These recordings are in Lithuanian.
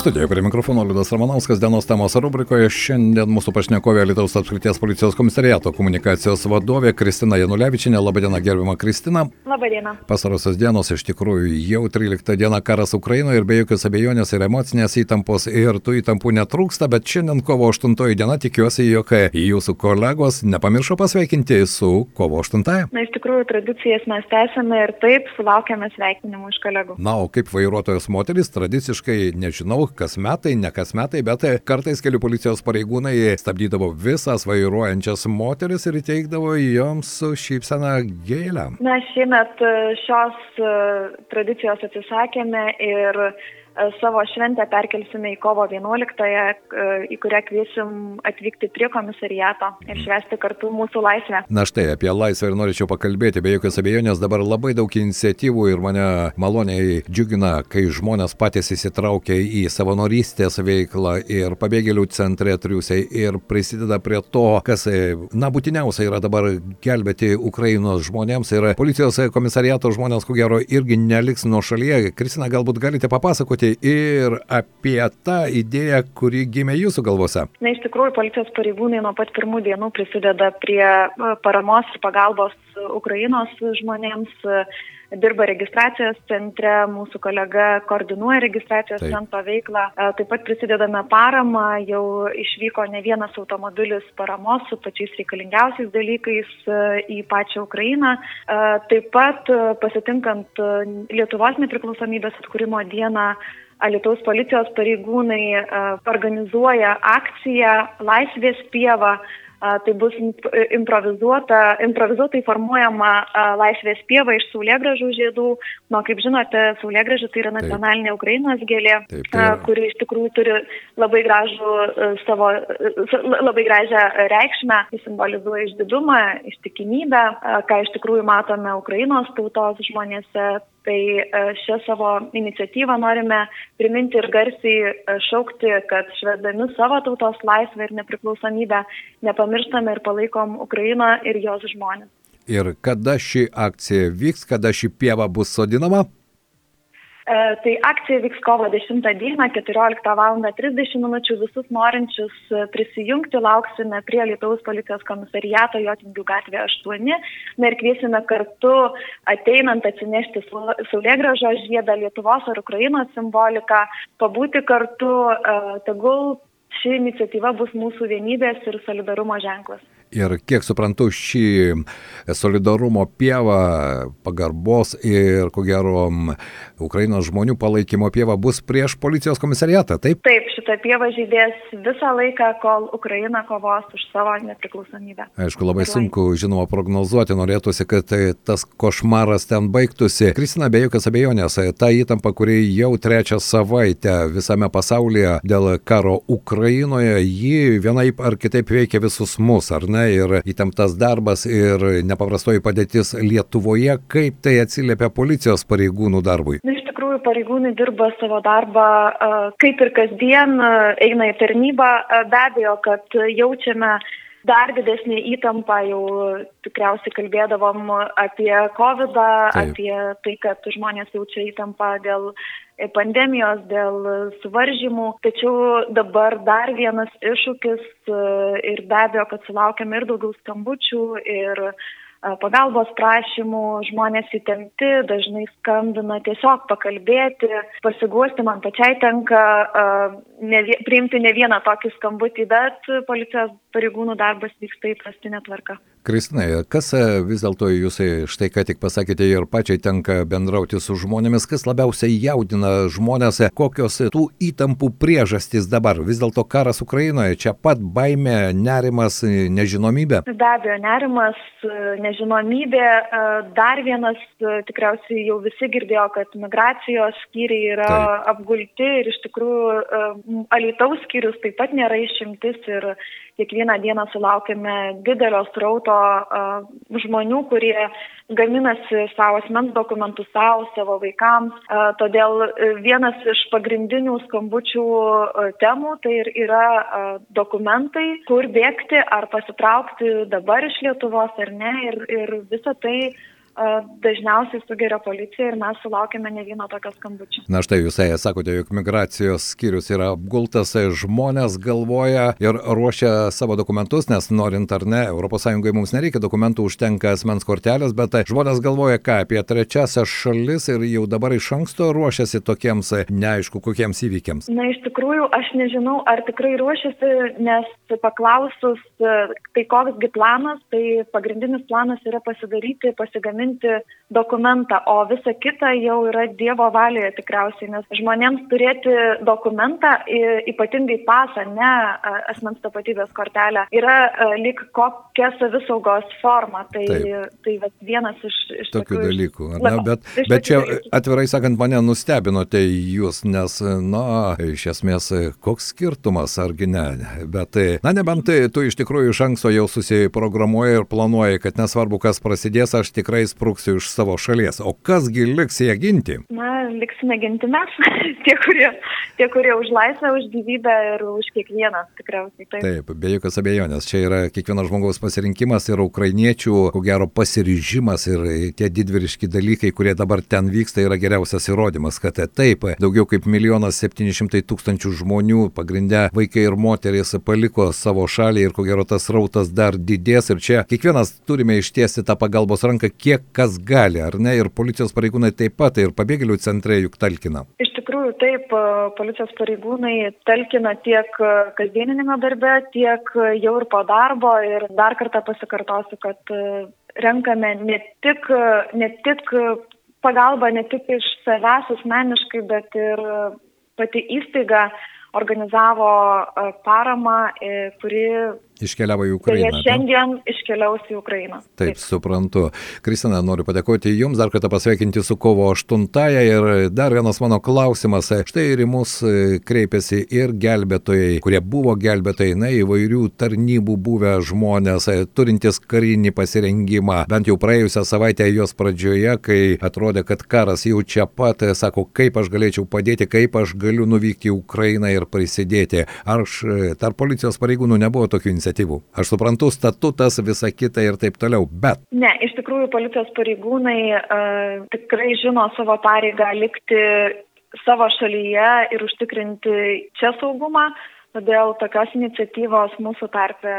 Studijoje prie mikrofono Liudas Ramanauskas dienos temos rubrikoje. Šiandien mūsų pašnekovė Lietuvos apskrities policijos komisariato komunikacijos vadovė Kristina Janulevičinė. Labadiena, gerbima Kristina. Labadiena. Pasarosios dienos iš tikrųjų jau 13 diena karas Ukrainoje ir be jokios abejonės ir emocinės įtampos ir tų įtampų netrūksta, bet šiandien kovo 8 diena tikiuosi, jog jūsų kolegos nepamiršo pasveikinti su kovo 8. Na, iš tikrųjų, tradicijas mes tęsime ir taip sulaukėme sveikinimų iš kolegų. Na, o kaip vairuotojas moteris, tradiciškai, nežinau, kas metai, ne kas metai, bet kartais kelių policijos pareigūnai stabdydavo visas vairuojančias moteris ir įteikdavo joms su šypsena gėlę. Na, šiemet šios e, tradicijos atsisakėme ir E, savo šventę perkelsime į kovo 11-ąją, e, į kurią kviesim atvykti prie komisariato ir švesti kartu mūsų laisvę. Na štai, apie laisvę ir norėčiau pakalbėti, be jokios abejonės dabar labai daug iniciatyvų ir mane maloniai džiugina, kai žmonės patys įsitraukia į savanorystės veiklą ir pabėgėlių centre triusiai ir prisideda prie to, kas, e, na, būtiniausia yra dabar gelbėti Ukrainos žmonėms ir policijos komisariato žmonės, ko gero, irgi neliks nuo šalyje. Kristina, galbūt galite papasakoti, papasakoti ir apie tą idėją, kuri gimė jūsų galvose. Na, iš tikrųjų, policijos pareigūnai nuo pat pirmų dienų prisideda prie e, paramos ir pagalbos Ukrainos žmonėms dirba registracijos centre, mūsų kolega koordinuoja registracijos Taip. centro veiklą. E, taip pat prisidedame paramą, jau išvyko ne vienas automobilis paramos su pačiais reikalingiausiais dalykais e, į pačią Ukrainą. Taip pat pasitinkant Lietuvos nepriklausomybės atkūrimo dieną, Alitaus policijos pareigūnai organizuoja akciją Laisvės pieva, tai bus improvizuota, improvizuotai formuojama laisvės pieva iš saulėgražų žiedų. Nu, kaip žinote, saulėgražų tai yra nacionalinė Taip. Ukrainos gėlė, Taip, tai kuri iš tikrųjų turi labai, gražų, savo, labai gražią reikšmę, jis simbolizuoja išdidumą, ištikimybę, ką iš tikrųjų matome Ukrainos tautos žmonėse. Tai šią savo iniciatyvą norime priminti ir garsiai šaukti, kad švedami savo tautos laisvę ir nepriklausomybę nepamirštume pamirštame ir palaikom Ukrainą ir jos žmonės. Ir kada ši akcija vyks, kada ši pieva bus sodinama? E, tai akcija vyks kovo 10 dieną, 14 val. 30 min. Visus norinčius prisijungti lauksime prie Lietuvos policijos komisariato Jotingių gatvė 8. Na ir kviesime kartu ateinant atsinešti saulėgražo žiedą Lietuvos ar Ukrainos simboliką, pabūti kartu, e, tegul ši iniciatyva bus mūsų vienybės ir solidarumo ženklas. Ir kiek suprantu, šį solidarumo pievą, pagarbos ir, ko gero, Ukrainos žmonių palaikymo pieva bus prieš policijos komisariatą, taip? Taip, šita pieva žydės visą laiką, kol Ukraina kovos už savo nepriklausomybę. Aišku, labai sunku, žinoma, prognozuoti, norėtųsi, kad tai, tas košmaras ten baigtųsi. Kristina, be jokios abejonės, ta įtampa, kuri jau trečią savaitę visame pasaulyje dėl karo Ukrainoje, ji vienaip ar kitaip veikia visus mus, ar ne? Diena ir įtemptas darbas ir nepaprastoji padėtis Lietuvoje, kaip tai atsiliepia policijos pareigūnų darbui? Na, iš tikrųjų, pareigūnai dirba savo darbą kaip ir kasdien, eina į tarnybą, be abejo, kad jaučiame dar didesnė įtampa, jau tikriausiai kalbėdavom apie COVID, apie tai, kad žmonės jaučia įtampą dėl pandemijos, dėl suvaržymų. Tačiau dabar dar vienas iššūkis e, ir be abejo, kad sulaukiame ir daugiau skambučių ir pagalbos prašymų, žmonės įtempti, dažnai skambina tiesiog pakalbėti, pasiguosti, man pačiai tenka ne, priimti ne vieną tokį skambutį, bet policijos pareigūnų darbas vyksta įprastinė tvarka. Kristina, kas vis dėlto jūs štai ką tik pasakėte ir pačiai tenka bendrauti su žmonėmis, kas labiausiai jaudina žmonės, kokios tų įtampų priežastys dabar? Vis dėlto karas Ukrainoje, čia pat baime, nerimas, nežinomybė? Be abejo, nerimas, nežinomybė. E, dar vienas, e, tikriausiai jau visi girdėjo, kad migracijos skyriai yra taip. apgulti ir iš tikrųjų e, Alitaus skyrius taip pat nėra išimtis ir kiekvieną dieną sulaukiame didelio strauto žmonių, kurie gaminasi savo asmens dokumentus savo, savo vaikams. Todėl vienas iš pagrindinių skambučių temų tai ir yra dokumentai, kur bėgti ar pasitraukti dabar iš Lietuvos ar ne. Ir, ir visa tai dažniausiai sugeria policija ir mes sulaukime ne vieno tokio skambučio. Na štai jūs sakote, jog migracijos skyrius yra apgultas, žmonės galvoja ir ruošia savo dokumentus, nes norint ar ne, ES mums nereikia dokumentų, užtenka asmens kortelės, bet žmonės galvoja ką apie trečiasias šalis ir jau dabar iš anksto ruošiasi tokiems neaišku kokiems įvykiams. Na iš tikrųjų, aš nežinau, ar tikrai ruošiasi, nes paklausus, tai koksgi planas, tai pagrindinis planas yra pasidaryti, pasigaminti patvirtinti dokumentą, o visa kita jau yra Dievo valioje tikriausiai, nes žmonėms turėti dokumentą, ypatingai pasą, ne asmens tapatybės kortelę, yra lyg kokia savisaugos forma. Tai, Taip. tai vienas iš, iš tokių, tokių dalykų. Na, bet, bet čia atvirai sakant, mane nustebinote jūs, nes, na, iš esmės, koks skirtumas, argi ne. Bet, na, nebent tai, tu iš tikrųjų iš anksto jau susiprogramuoji ir planuoji, kad nesvarbu, kas prasidės, aš tikrai sprūksiu iš savo šalies. O kasgi liks ją ginti? Na, liksime ginti mes, tie, kurie, tie, kurie už laisvę, už gyvybę ir už kiekvieną, tikriausiai. Taip, taip be jokios abejonės. Čia yra kiekvieno žmogaus pasirinkimas ir ukrainiečių, ko gero, pasiryžimas ir tie didvyriški dalykai, kurie dabar ten vyksta, yra geriausias įrodymas, kad taip, daugiau kaip milijonas septyni šimtai tūkstančių žmonių, pagrindę vaikai ir moteris, paliko savo šalį ir ko gero tas rautas dar didės. Ir čia kiekvienas turime ištiesti tą pagalbos ranką, kiek kas gali, ar ne? Ir policijos pareigūnai taip pat, ir pabėgėlių centre juk talkina. Iš tikrųjų, taip, policijos pareigūnai talkina tiek kasdieninėme darbe, tiek jau ir po darbo. Ir dar kartą pasikartosiu, kad renkame ne tik, ne tik pagalbą, ne tik iš savęs asmeniškai, bet ir pati įstaiga organizavo paramą, kuri Iškeliavo į Ukrainą. Tai šiandien ta? iškeliaus į Ukrainą. Taip, Taip, suprantu. Kristina, noriu padėkoti Jums, dar kartą pasveikinti su kovo 8-ąją ir dar vienas mano klausimas. Štai ir į mus e, kreipiasi ir gelbėtojai, kurie buvo gelbėtojai, na, įvairių tarnybų buvę žmonės, e, turintys karinį pasirengimą. Bent jau praėjusią savaitę jos pradžioje, kai atrodė, kad karas jau čia pat, e, sako, kaip aš galėčiau padėti, kaip aš galiu nuvykti į Ukrainą ir prisidėti. Ar tarp policijos pareigūnų nebuvo tokių iniciatyvų? Iniciatyvų. Aš suprantu, statutas, visa kita ir taip toliau, bet. Ne, iš tikrųjų policijos pareigūnai uh, tikrai žino savo pareigą likti savo šalyje ir užtikrinti čia saugumą. Todėl tokios iniciatyvos mūsų tarpe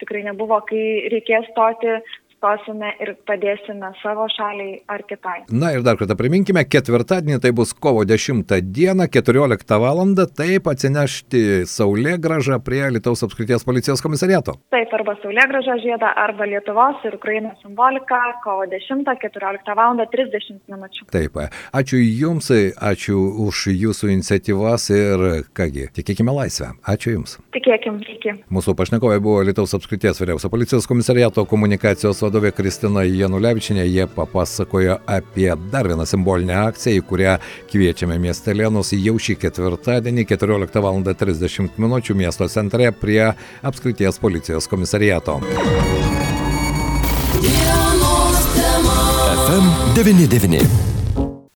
tikrai nebuvo, kai reikės stoti stosime ir padėsime savo šaliai ar kitai. Na ir dar kartą priminkime, ketvirtadienį tai bus kovo 10 dieną, 14 val. taip atsinešti Saulėgražą prie Lietuvos apskrities policijos komisariato. Taip, arba Saulėgražą žiedą, arba Lietuvos ir Ukrainos simboliką kovo 10, 14 val. 30 minučių. Taip, ačiū Jums, ačiū už Jūsų iniciatyvas ir kągi, tikėkime laisvę. Ačiū Jums. Tikėkim, iki. Mūsų pašnekovai buvo Lietuvos apskrities vyriausio policijos komisariato komunikacijos vadovė Kristina Janulevičinė. Jie papasakojo apie dar vieną simbolinę akciją, į kurią kviečiame miestelėnus jau šį ketvirtadienį 14 val. 30 min. miesto centre prie apskrities policijos komisariato. FM 99.